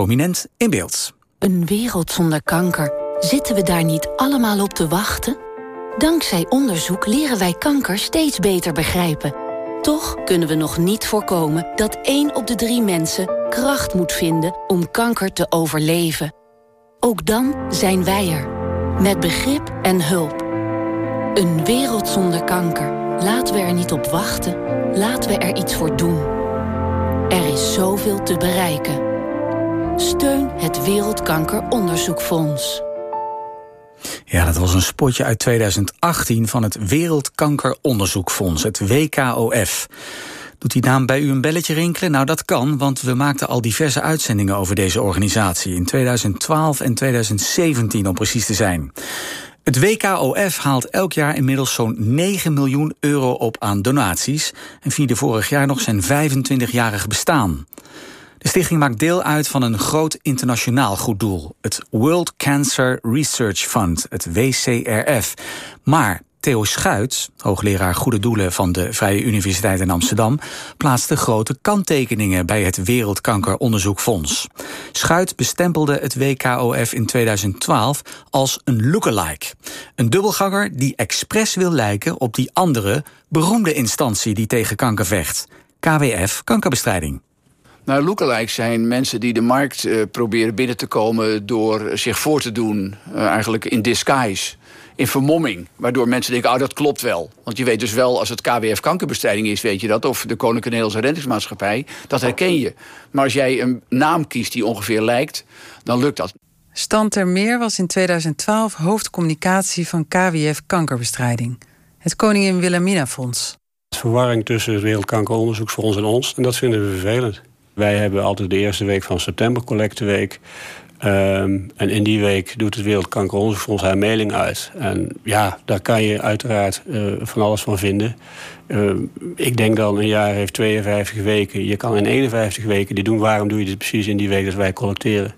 prominent in beeld. Een wereld zonder kanker. Zitten we daar niet allemaal op te wachten? Dankzij onderzoek leren wij kanker steeds beter begrijpen. Toch kunnen we nog niet voorkomen dat één op de drie mensen kracht moet vinden om kanker te overleven. Ook dan zijn wij er. Met begrip en hulp. Een wereld zonder kanker. Laten we er niet op wachten. Laten we er iets voor doen. Er is zoveel te bereiken. Steun het Wereldkankeronderzoekfonds. Ja, dat was een spotje uit 2018 van het Wereldkankeronderzoekfonds, het WKOF. Doet die naam bij u een belletje rinkelen? Nou, dat kan, want we maakten al diverse uitzendingen over deze organisatie. In 2012 en 2017 om precies te zijn. Het WKOF haalt elk jaar inmiddels zo'n 9 miljoen euro op aan donaties... en vierde vorig jaar nog zijn 25-jarig bestaan. De stichting maakt deel uit van een groot internationaal goed doel... het World Cancer Research Fund, het WCRF. Maar Theo Schuit, hoogleraar Goede Doelen van de Vrije Universiteit in Amsterdam, plaatste grote kanttekeningen bij het Wereldkankeronderzoekfonds. Schuit bestempelde het WKOF in 2012 als een lookalike. Een dubbelganger die expres wil lijken op die andere, beroemde instantie die tegen kanker vecht. KWF Kankerbestrijding. Nou, lookalikes zijn mensen die de markt uh, proberen binnen te komen door zich voor te doen, uh, eigenlijk in disguise in vermomming. Waardoor mensen denken, oh, dat klopt wel. Want je weet dus wel, als het KWF kankerbestrijding is, weet je dat. Of de Koninklijke Nederlandse Reddingsmaatschappij. Dat herken je. Maar als jij een naam kiest die ongeveer lijkt, dan lukt dat. Stan Termeer was in 2012 hoofdcommunicatie van KWF Kankerbestrijding. Het Koningin Wilhelmina Fonds. Verwarring tussen het Wereldkankeronderzoeksfonds en ons. En dat vinden we vervelend. Wij hebben altijd de eerste week van september collecteweek. Um, en in die week doet het Wereldkankeronderzoekfonds haar mailing uit. En ja, daar kan je uiteraard uh, van alles van vinden. Uh, ik denk dan een jaar heeft 52 weken. Je kan in 51 weken die doen. Waarom doe je dit precies in die week dat wij collecteren?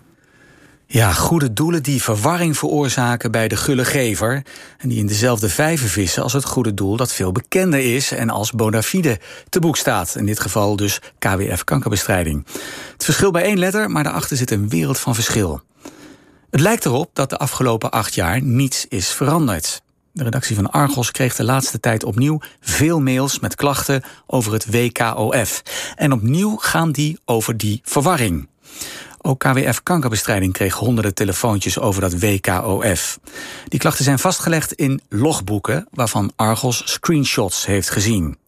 Ja, goede doelen die verwarring veroorzaken bij de gulle gever... en die in dezelfde vijver vissen als het goede doel... dat veel bekender is en als bona fide te boek staat. In dit geval dus KWF kankerbestrijding. Het verschil bij één letter, maar daarachter zit een wereld van verschil. Het lijkt erop dat de afgelopen acht jaar niets is veranderd. De redactie van Argos kreeg de laatste tijd opnieuw veel mails met klachten over het WKOF. En opnieuw gaan die over die verwarring. Ook KWF Kankerbestrijding kreeg honderden telefoontjes over dat WKOF. Die klachten zijn vastgelegd in logboeken waarvan Argos screenshots heeft gezien.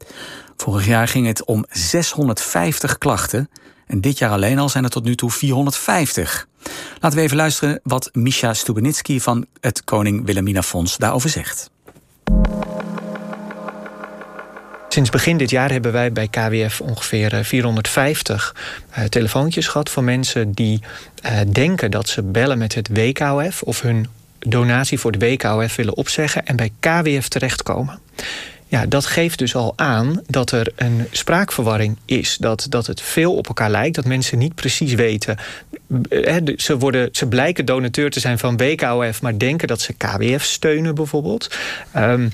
Vorig jaar ging het om 650 klachten en dit jaar alleen al zijn er tot nu toe 450. Laten we even luisteren wat Misha Stubenitsky van het Koning Wilhelmina Fonds daarover zegt. Sinds begin dit jaar hebben wij bij KWF ongeveer 450 uh, eh, telefoontjes gehad van mensen die uh, denken dat ze bellen met het WKOF of hun donatie voor het WKOF willen opzeggen en bij KWF terechtkomen. Ja, dat geeft dus al aan dat er een spraakverwarring is. Dat, dat het veel op elkaar lijkt. Dat mensen niet precies weten. Eh, ze, worden, ze blijken donateur te zijn van WKOF, maar denken dat ze KWF steunen bijvoorbeeld. Um,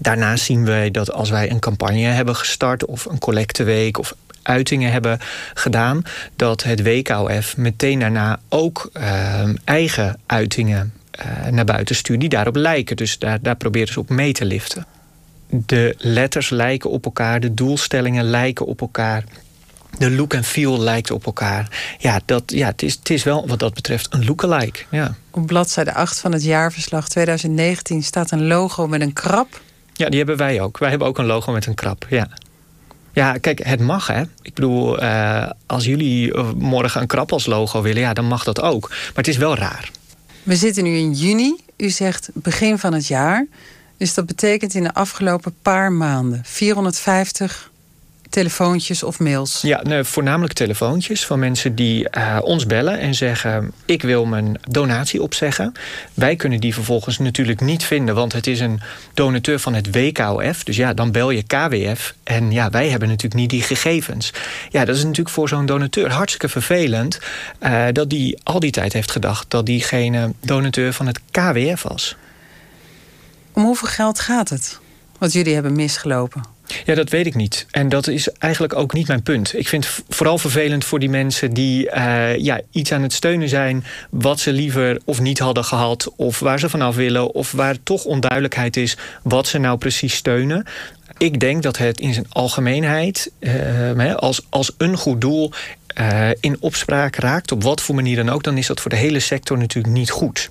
Daarnaast zien wij dat als wij een campagne hebben gestart of een collecteweek of uitingen hebben gedaan, dat het WKOF meteen daarna ook uh, eigen uitingen uh, naar buiten stuurt die daarop lijken. Dus daar, daar proberen ze op mee te liften. De letters lijken op elkaar, de doelstellingen lijken op elkaar. De look en feel lijkt op elkaar. Ja, dat, ja het, is, het is wel wat dat betreft een lookalike. Ja. Op bladzijde 8 van het jaarverslag 2019 staat een logo met een krab ja, die hebben wij ook. Wij hebben ook een logo met een krab, ja. Ja, kijk, het mag hè. Ik bedoel, uh, als jullie eh, morgen een krab als logo willen, ja, dan mag dat ook. Maar het is wel raar. We zitten nu in juni. U zegt begin van het jaar. Dus dat betekent in de afgelopen paar maanden 450 telefoontjes of mails? Ja, nee, voornamelijk telefoontjes van mensen die uh, ons bellen en zeggen: Ik wil mijn donatie opzeggen. Wij kunnen die vervolgens natuurlijk niet vinden, want het is een donateur van het WKOF. Dus ja, dan bel je KWF. En ja, wij hebben natuurlijk niet die gegevens. Ja, dat is natuurlijk voor zo'n donateur hartstikke vervelend uh, dat die al die tijd heeft gedacht dat diegene donateur van het KWF was. Om hoeveel geld gaat het? Wat jullie hebben misgelopen? Ja, dat weet ik niet. En dat is eigenlijk ook niet mijn punt. Ik vind het vooral vervelend voor die mensen die uh, ja, iets aan het steunen zijn... wat ze liever of niet hadden gehad, of waar ze vanaf willen... of waar toch onduidelijkheid is wat ze nou precies steunen. Ik denk dat het in zijn algemeenheid uh, als, als een goed doel uh, in opspraak raakt, op wat voor manier dan ook, dan is dat voor de hele sector natuurlijk niet goed.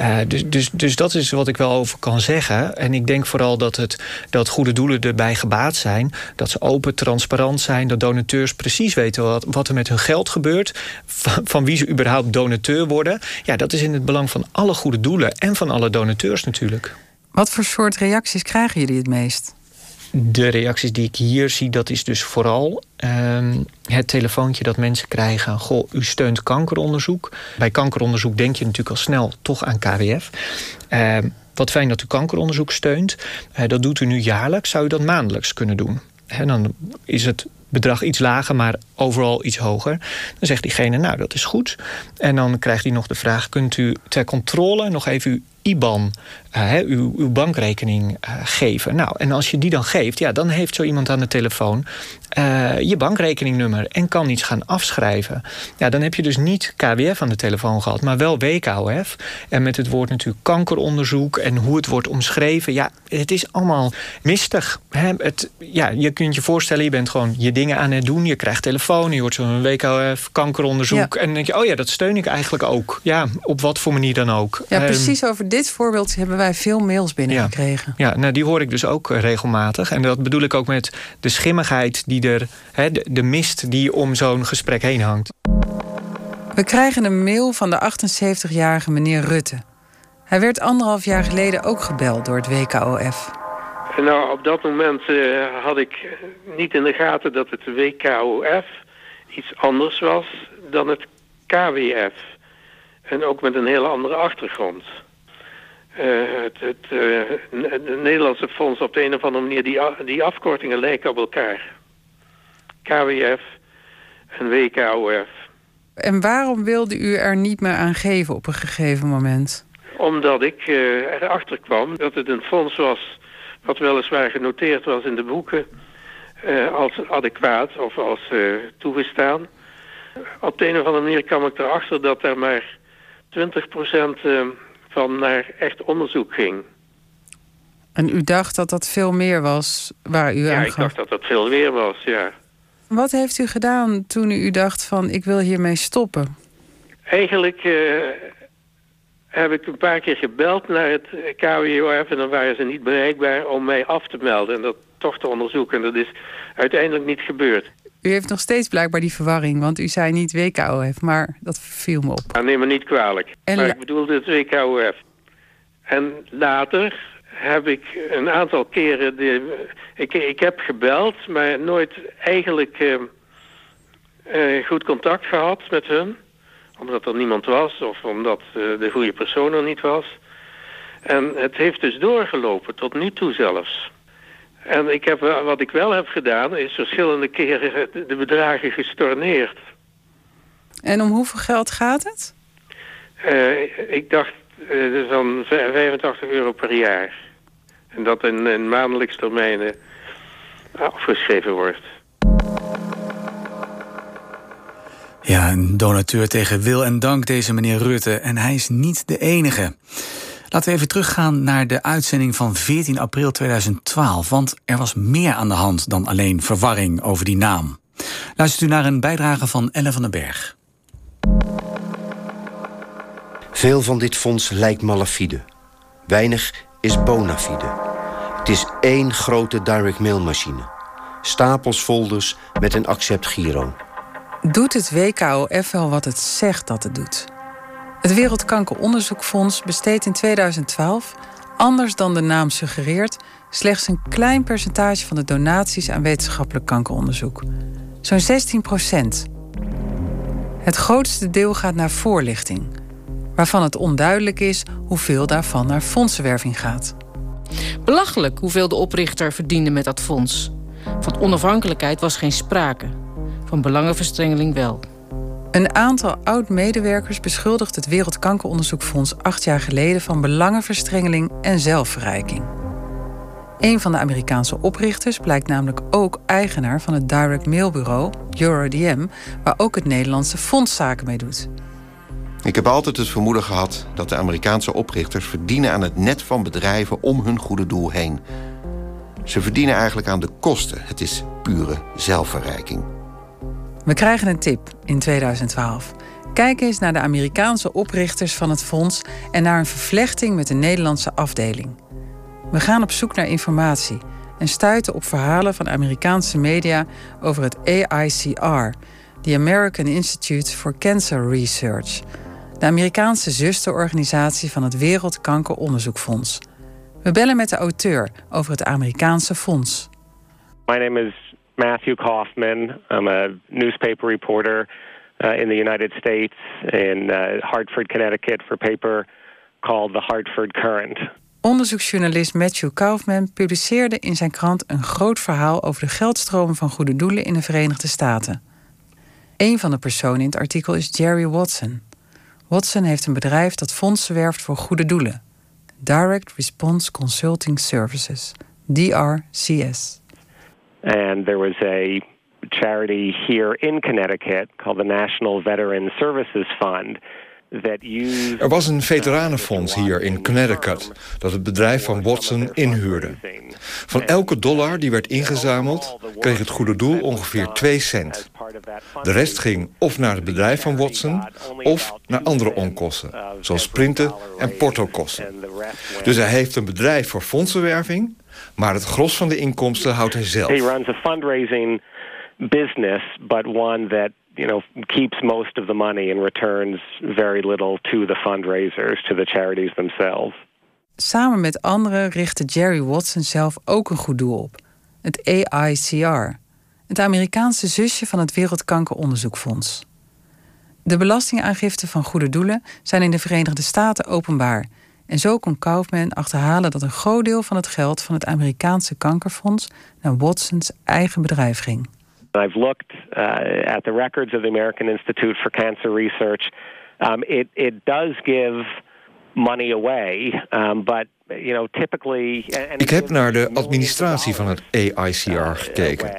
Uh, dus, dus, dus dat is wat ik wel over kan zeggen. En ik denk vooral dat, het, dat goede doelen erbij gebaat zijn. Dat ze open, transparant zijn. Dat donateurs precies weten wat, er met hun geld gebeurt. Van, wie ze überhaupt donateur worden. Ja, dat is in het belang van alle goede doelen. En van alle donateurs natuurlijk. Wat voor soort reacties krijgen jullie het meest? De reacties die ik hier zie, dat is dus vooral uh, het telefoontje dat mensen krijgen. Goh, u steunt kankeronderzoek. Bij kankeronderzoek denk je natuurlijk al snel toch aan KWF. Uh, wat fijn dat u kankeronderzoek steunt. Uh, dat doet u nu jaarlijks. Zou u dat maandelijks kunnen doen? En dan is het bedrag iets lager, maar overal iets hoger. Dan zegt diegene, nou, dat is goed. En dan krijgt hij nog de vraag... kunt u ter controle nog even uw IBAN, uh, uw, uw, bankrekening uh, geven. Nou, en als je die dan geeft, ja, dan heeft zo iemand aan de telefoon uh, je bankrekeningnummer en kan iets gaan afschrijven. Ja, dan heb je dus niet KWF aan de telefoon gehad, maar wel WKOF. En met het woord natuurlijk kankeronderzoek en hoe het wordt omschreven. Ja, het is allemaal mistig. Hè? Het, ja, je kunt je voorstellen, je bent gewoon je dingen aan het doen. Je krijgt telefoon, je hoort zo'n WKOF, kankeronderzoek. Ja. En dan denk je, oh ja, dat steun ik eigenlijk ook. Ja, op wat voor manier dan ook. Ja, precies over dit voorbeeld hebben wij veel mails binnengekregen. Ja, ja nou, die hoor ik dus ook regelmatig. En dat bedoel ik ook met de schimmigheid die er, hè, de, de mist die om zo'n gesprek heen hangt. We krijgen een mail van de 78-jarige meneer Rutte. Hij werd anderhalf jaar geleden ook gebeld door het WKOF. Nou, op dat moment uh, had ik niet in de gaten dat het WKOF iets anders was dan het KWF. En ook met een hele andere achtergrond. Uh, het, het, uh, het, Nederlandse fonds op de een of andere manier, die, die afkortingen lijken op elkaar. KWF en WKOF. En waarom wilde u er niet meer aan geven op een gegeven moment? Omdat ik uh, erachter kwam dat het een fonds was... wat weliswaar genoteerd was in de boeken... als adequaat of als toegestaan. Op de een of andere manier kwam ik erachter dat er maar 20 van naar echt onderzoek ging. En u dacht dat dat veel meer was waar u ja, aan Ja, ik dacht dat dat veel meer was, ja. Wat heeft u gedaan toen u dacht van ik wil hiermee stoppen? Eigenlijk uh, heb ik een paar keer gebeld naar het KWOF... en dan waren ze niet bereikbaar om mij af te melden... en dat toch te onderzoeken. En dat is uiteindelijk niet gebeurd. U heeft nog steeds blijkbaar die verwarring, want u zei niet WKOF, maar dat viel me op. Ja, neem me niet kwalijk. En maar ik bedoelde het WKOF. En later heb ik een aantal keren... De, ik, ik heb gebeld, maar nooit eigenlijk uh, uh, goed contact gehad met hun. Omdat er niemand was of omdat uh, de goede persoon er niet was. En het heeft dus doorgelopen, tot nu toe zelfs. En ik heb, wat ik wel heb gedaan, is verschillende keren de bedragen gestorneerd. En om hoeveel geld gaat het? Uh, ik dacht uh, van 85 euro per jaar. En dat in, in maandelijks termijnen afgeschreven wordt. Ja, een donateur tegen wil en dank deze meneer Rutte. En hij is niet de enige. Laten we even teruggaan naar de uitzending van 14 april 2012. Want er was meer aan de hand dan alleen verwarring over die naam. Luistert u naar een bijdrage van Ellen van den Berg. Veel van dit fonds lijkt malafide. Weinig is bona fide. Het is één grote direct mail machine. Stapels folders met een accept giro. Doet het WKOF wel wat het zegt dat het doet? Het Wereldkankeronderzoekfonds besteedt in 2012, anders dan de naam suggereert, slechts een klein percentage van de donaties aan wetenschappelijk kankeronderzoek. Zo'n 16 procent. Het grootste deel gaat naar voorlichting, waarvan het onduidelijk is hoeveel daarvan naar fondsenwerving gaat. Belachelijk hoeveel de oprichter verdiende met dat fonds. Van onafhankelijkheid was geen sprake, van belangenverstrengeling wel. Een aantal oud-medewerkers beschuldigt het Wereldkankeronderzoekfonds acht jaar geleden van belangenverstrengeling en zelfverrijking. Een van de Amerikaanse oprichters blijkt namelijk ook eigenaar van het direct mailbureau EuroDM, waar ook het Nederlandse fonds zaken mee doet. Ik heb altijd het vermoeden gehad dat de Amerikaanse oprichters verdienen aan het net van bedrijven om hun goede doel heen. Ze verdienen eigenlijk aan de kosten. Het is pure zelfverrijking. We krijgen een tip in 2012. Kijk eens naar de Amerikaanse oprichters van het fonds en naar een vervlechting met de Nederlandse afdeling. We gaan op zoek naar informatie en stuiten op verhalen van Amerikaanse media over het AICR, the American Institute for Cancer Research, de Amerikaanse zusterorganisatie van het Wereldkankeronderzoekfonds. We bellen met de auteur over het Amerikaanse fonds. My name is Matthew Kaufman. I'm a newspaper reporter uh, in the United States in uh, Hartford, Connecticut for a paper called The Hartford Current. Onderzoeksjournalist Matthew Kaufman publiceerde in zijn krant een groot verhaal over de geldstromen van goede doelen in de Verenigde Staten. Een van de personen in het artikel is Jerry Watson. Watson heeft een bedrijf dat fondsen werft voor goede doelen. Direct Response Consulting Services, DRCS. And there was a charity here in Connecticut called the National Veteran Services Fund. Er was een veteranenfonds hier in Connecticut dat het bedrijf van Watson inhuurde. Van elke dollar die werd ingezameld kreeg het goede doel ongeveer 2 cent. De rest ging of naar het bedrijf van Watson of naar andere onkosten, zoals printen en portokosten. Dus hij heeft een bedrijf voor fondsenwerving, maar het gros van de inkomsten houdt hij zelf. He runs a fundraising business, but one that you know keeps most of the money and returns very little to the fundraisers, to the charities themselves. Samen met anderen richtte Jerry Watson zelf ook een goed doel op: het AICR, het Amerikaanse zusje van het Wereldkankeronderzoekfonds. De belastingaangiften van goede doelen zijn in de Verenigde Staten openbaar. En zo kon Kaufman achterhalen dat een groot deel van het geld van het Amerikaanse kankerfonds naar Watsons eigen bedrijf ging. I've looked uh, at the records of the American Institute for Cancer Research. Um, it, it does give money away, um, but you know, typically. Ik heb naar de administratie van het AICR gekeken.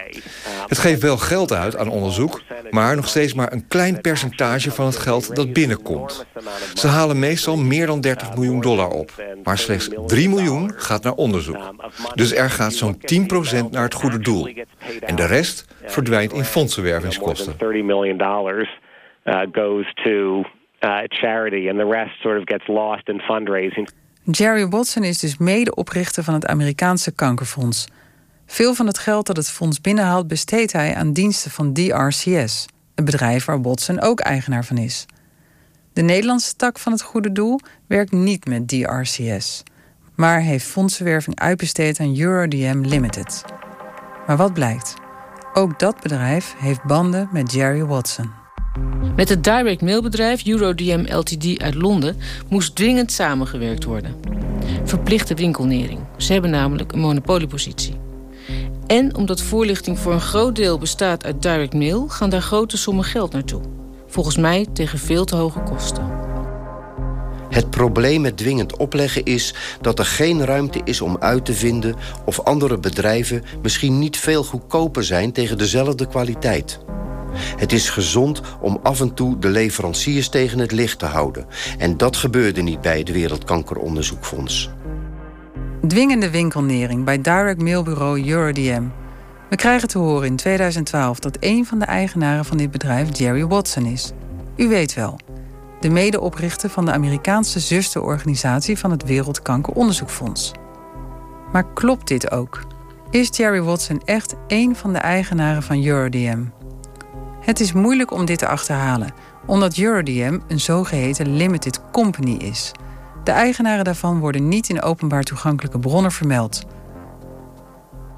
Het geeft wel geld uit aan onderzoek, maar nog steeds maar een klein percentage van het geld dat binnenkomt. Ze halen meestal meer dan 30 miljoen dollar op, maar slechts 3 miljoen gaat naar onderzoek. Dus er gaat zo'n 10% naar het goede doel. En de rest verdwijnt in fondsenwervingskosten. 30 miljoen dollars uh, goes to uh, charity and the rest sort of gets lost in fundraising. Jerry Watson is dus medeoprichter van het Amerikaanse Kankerfonds. Veel van het geld dat het fonds binnenhaalt besteedt hij aan diensten van DRCS, een bedrijf waar Watson ook eigenaar van is. De Nederlandse tak van het goede doel werkt niet met DRCS, maar heeft fondsenwerving uitbesteed aan EuroDM Limited. Maar wat blijkt? Ook dat bedrijf heeft banden met Jerry Watson. Met het direct mailbedrijf EuroDM Ltd uit Londen moest dwingend samengewerkt worden. Verplichte winkelnering. Ze hebben namelijk een monopoliepositie. En omdat voorlichting voor een groot deel bestaat uit direct mail, gaan daar grote sommen geld naartoe. Volgens mij tegen veel te hoge kosten. Het probleem met dwingend opleggen is dat er geen ruimte is om uit te vinden of andere bedrijven misschien niet veel goedkoper zijn tegen dezelfde kwaliteit. Het is gezond om af en toe de leveranciers tegen het licht te houden. En dat gebeurde niet bij het Wereldkankeronderzoekfonds. Dwingende winkelnering bij direct mailbureau EuroDM. We krijgen te horen in 2012 dat een van de eigenaren van dit bedrijf Jerry Watson is. U weet wel, de medeoprichter van de Amerikaanse zusterorganisatie van het Wereldkankeronderzoekfonds. Maar klopt dit ook? Is Jerry Watson echt een van de eigenaren van EuroDM? Het is moeilijk om dit te achterhalen, omdat EuroDM een zogeheten limited company is. De eigenaren daarvan worden niet in openbaar toegankelijke bronnen vermeld.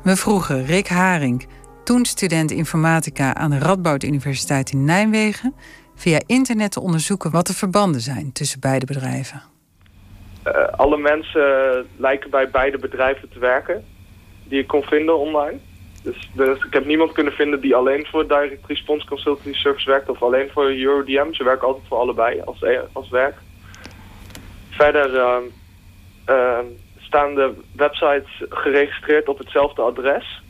We vroegen Rick Haring, toen student informatica aan de Radboud Universiteit in Nijmegen, via internet te onderzoeken wat de verbanden zijn tussen beide bedrijven. Uh, alle mensen lijken bij beide bedrijven te werken, die ik kon vinden online. Dus, dus, ik heb niemand kunnen vinden die alleen voor Direct Response Consultancy Service werkt of alleen voor EuroDM. Ze werken altijd voor allebei als, als werk. Verder uh, uh, staan de websites geregistreerd op hetzelfde adres.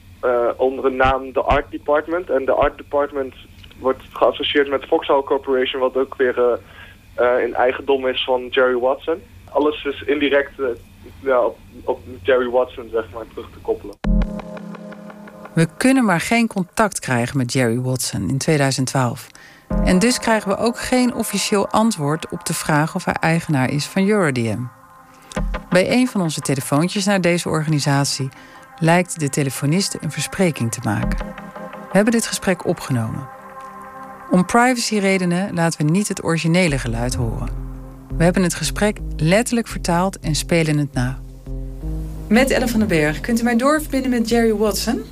onder de naam The Art Department. En de Art Department wordt geassocieerd met Foxhole Corporation, wat ook weer in eigendom is van Jerry Watson. Alles is indirect ja, op, op Jerry Watson zeg maar, terug te koppelen. We kunnen maar geen contact krijgen met Jerry Watson in 2012. En dus krijgen we ook geen officieel antwoord op de vraag of hij eigenaar is van Eurodm. Bij een van onze telefoontjes naar deze organisatie lijkt de telefoniste een verspreking te maken. We hebben dit gesprek opgenomen. Om privacyredenen laten we niet het originele geluid horen. We hebben het gesprek letterlijk vertaald en spelen het na. Met Ellen van den Berg, kunt u mij doorverbinden met Jerry Watson?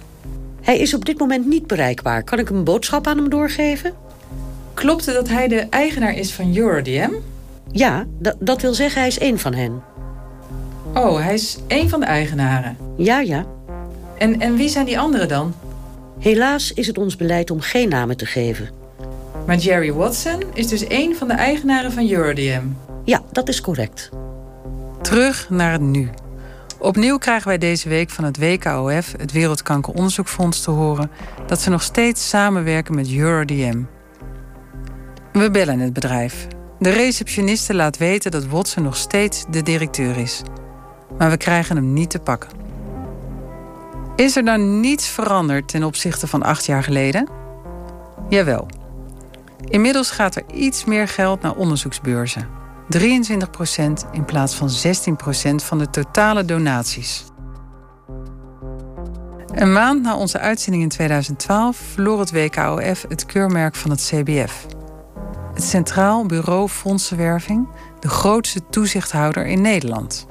Hij is op dit moment niet bereikbaar. Kan ik een boodschap aan hem doorgeven? Klopt het dat hij de eigenaar is van Eurodm? Ja, dat wil zeggen hij is één van hen. Oh, hij is één van de eigenaren? Ja, ja. En, en wie zijn die anderen dan? Helaas is het ons beleid om geen namen te geven. Maar Jerry Watson is dus één van de eigenaren van Eurodm? Ja, dat is correct. Terug naar het nu. Opnieuw krijgen wij deze week van het WKOF, het Wereldkankeronderzoekfonds, te horen dat ze nog steeds samenwerken met EuroDM. We bellen het bedrijf. De receptioniste laat weten dat Watson nog steeds de directeur is. Maar we krijgen hem niet te pakken. Is er dan niets veranderd ten opzichte van acht jaar geleden? Jawel. Inmiddels gaat er iets meer geld naar onderzoeksbeurzen. 23% in plaats van 16% van de totale donaties. Een maand na onze uitzending in 2012 verloor het WKOF het keurmerk van het CBF. Het Centraal Bureau Fondsenwerving, de grootste toezichthouder in Nederland.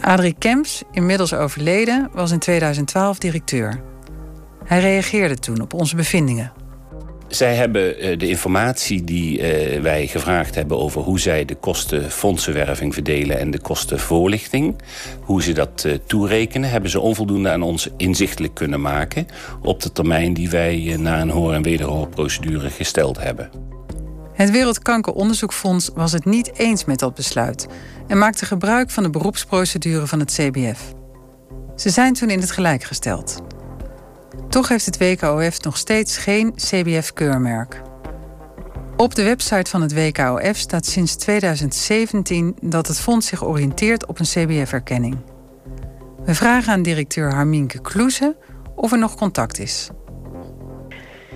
Adrie Kemps, inmiddels overleden, was in 2012 directeur. Hij reageerde toen op onze bevindingen. Zij hebben eh, de informatie die eh, wij gevraagd hebben over hoe zij de kosten fondsenwerving verdelen en de kosten voorlichting, hoe ze dat eh, toerekenen, hebben ze onvoldoende aan ons inzichtelijk kunnen maken op de termijn die wij na een hoor- en wederhoorprocedure gesteld hebben. Het Wereldkankeronderzoekfonds was het niet eens met dat besluit en maakte gebruik van de beroepsprocedure van het CBF. Ze zijn toen in het gelijk gesteld. Toch heeft het WKOF nog steeds geen CBF-keurmerk. Op de website van het WKOF staat sinds 2017 dat het fonds zich oriënteert op een CBF-erkenning. We vragen aan directeur Harminke Kloeze of er nog contact is.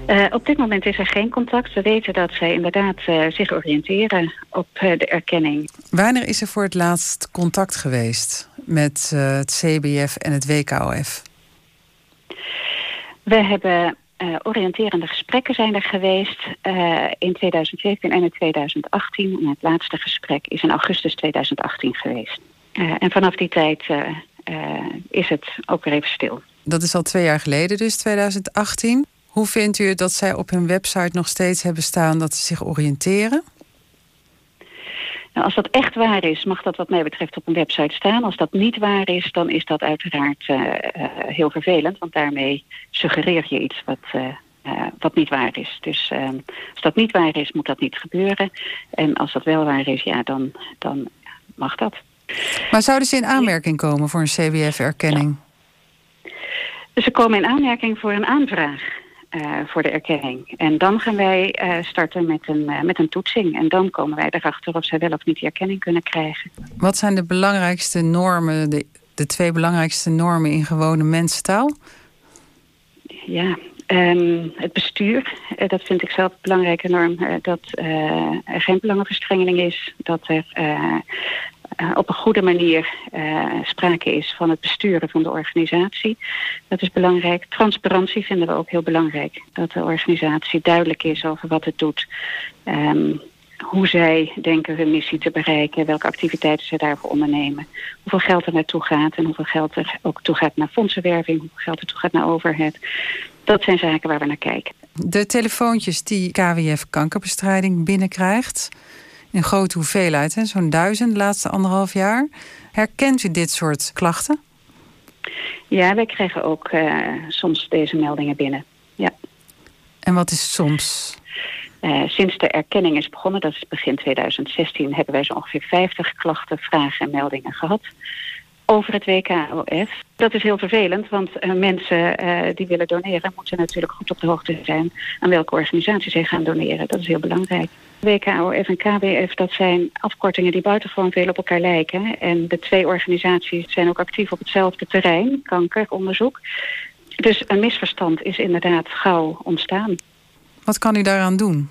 Uh, op dit moment is er geen contact. We weten dat zij inderdaad uh, zich oriënteren op uh, de erkenning. Wanneer is er voor het laatst contact geweest met het CBF en het WKOF? We hebben uh, oriënterende gesprekken zijn er geweest uh, in 2017 en in 2018. En het laatste gesprek is in augustus 2018 geweest. Uh, en vanaf die tijd is het ook weer even stil. Dat is al twee jaar geleden, dus 2018. Hoe vindt u dat zij op hun website nog steeds hebben staan dat ze zich oriënteren? Nou, als dat echt waar is, mag dat wat mij betreft op een website staan. Als dat niet waar is, dan is dat uiteraard uh, uh, heel vervelend. Want daarmee suggereer je iets wat, uh, wat niet waar is. Dus ehm, als dat niet waar is, moet dat niet gebeuren. En als dat wel waar is, ja, dan, dan mag dat. Maar zouden ze in aanmerking komen voor een CBF-erkenning? Ja. Ze komen in aanmerking voor een aanvraag. Uh, voor de erkenning. En dan gaan wij uh, starten met een, uh, met een toetsing. En dan komen wij erachter of zij wel of niet die erkenning kunnen krijgen. Wat zijn de belangrijkste normen, de, de twee belangrijkste normen in gewone mensentaal? Ja, um, het bestuur, dat vind ik zelf een belangrijke norm. dat er geen belangenverstrengeling is. Dat er op een goede manier uh, sprake is van het besturen van de organisatie. Dat is belangrijk. Transparantie vinden we ook heel belangrijk. Dat de organisatie duidelijk is over wat het doet. Um, hoe zij denken hun missie te bereiken, welke activiteiten ze daarvoor ondernemen, hoeveel geld er naartoe gaat en hoeveel geld er ook toe gaat naar fondsenwerving, hoeveel geld er toe gaat naar overhead. Dat zijn zaken waar we naar kijken. De telefoontjes die KWF kankerbestrijding binnenkrijgt, in grote hoeveelheid, zo'n duizend de laatste anderhalf jaar. Herkent u dit soort klachten? Ja, wij krijgen ook uh, soms deze meldingen binnen. Ja. En wat is soms? sinds de erkenning is begonnen, dat is begin 2016, hebben wij zo ongeveer 50 klachten, vragen en meldingen gehad over het WKOF. Dat is heel vervelend, want uh, mensen uh, die willen doneren... moeten natuurlijk goed op de hoogte zijn aan welke organisatie zij gaan doneren. Dat is heel belangrijk. WKOF en KWF, dat zijn afkortingen die buitengewoon veel op elkaar lijken. En de twee organisaties zijn ook actief op hetzelfde terrein, kankeronderzoek. Dus een misverstand is inderdaad gauw ontstaan. Wat kan u daaraan doen?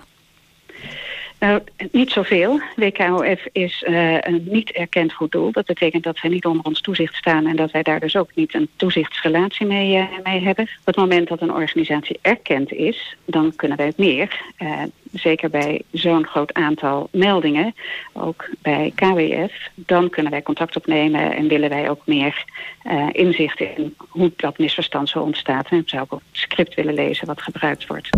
Nou, niet zoveel. WKOF is uh, een niet erkend goed doel. Dat betekent dat zij niet onder ons toezicht staan... en dat wij daar dus ook niet een toezichtsrelatie mee, uh, mee hebben. Op het moment dat een organisatie erkend is, dan kunnen wij het meer. Uh, zeker bij zo'n groot aantal meldingen, ook bij KWF... dan kunnen wij contact opnemen en willen wij ook meer inzicht in... hoe dat misverstand zo ontstaat. En zou ik ook het script willen lezen wat gebruikt wordt.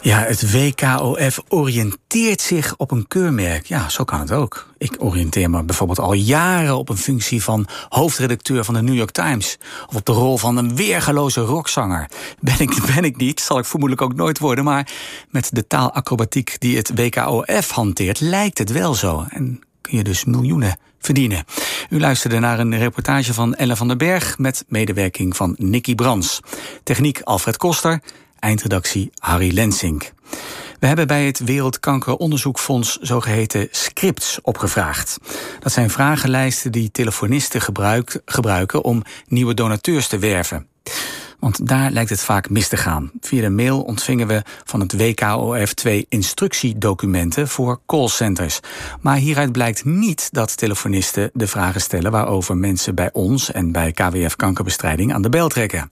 Ja, het WKOF oriënteert zich op een keurmerk. Ja, zo kan het ook. Ik oriënteer me bijvoorbeeld al jaren op een functie van hoofdredacteur van de New York Times. Of op de rol van een weergeloze rockzanger. Ben ik, ben ik niet, zal ik vermoedelijk ook nooit worden. Maar met de taalacrobatiek die het WKOF hanteert, lijkt het wel zo. En kun je dus miljoenen verdienen. U luisterde naar een reportage van Ellen van den Berg met medewerking van Nicky Brans. Techniek Alfred Koster eindredactie Harry Lensink. We hebben bij het Wereldkankeronderzoekfonds zogeheten scripts opgevraagd. Dat zijn vragenlijsten die telefonisten gebruiken om nieuwe donateurs te werven. Want daar lijkt het vaak mis te gaan. Via de mail ontvingen we van het WKOF twee instructiedocumenten voor callcenters. Maar hieruit blijkt niet dat telefonisten de vragen stellen waarover mensen bij ons en bij KWF Kankerbestrijding aan de bel trekken.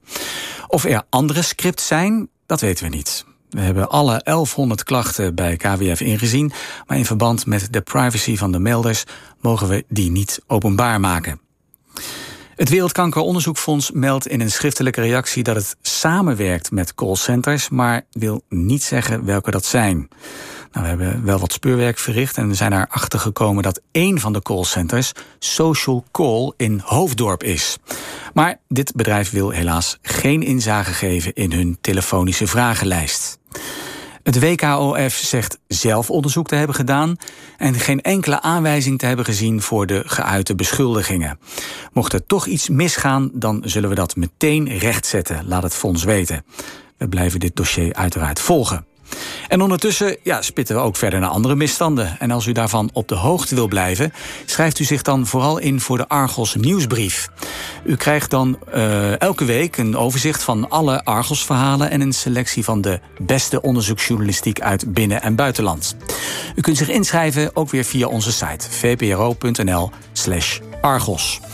Of er andere scripts zijn, dat weten we niet. We hebben alle 1100 klachten bij KWF ingezien, maar in verband met de privacy van de melders mogen we die niet openbaar maken. Het Wereldkankeronderzoekfonds meldt in een schriftelijke reactie dat het samenwerkt met callcenters, maar wil niet zeggen welke dat zijn. Nou, we hebben wel wat speurwerk verricht en we zijn erachter gekomen dat één van de callcenters Social Call in Hoofddorp is. Maar dit bedrijf wil helaas geen inzage geven in hun telefonische vragenlijst. Het WKOF zegt zelf onderzoek te hebben gedaan en geen enkele aanwijzing te hebben gezien voor de geuite beschuldigingen. Mocht er toch iets misgaan, dan zullen we dat meteen rechtzetten, laat het fonds weten. We blijven dit dossier uiteraard volgen. En ondertussen ja, spitten we ook verder naar andere misstanden. En als u daarvan op de hoogte wil blijven, schrijft u zich dan vooral in voor de Argos nieuwsbrief. U krijgt dan uh, elke week een overzicht van alle Argos-verhalen en een selectie van de beste onderzoeksjournalistiek uit binnen- en buitenland. U kunt zich inschrijven ook weer via onze site vpro.nl/argos.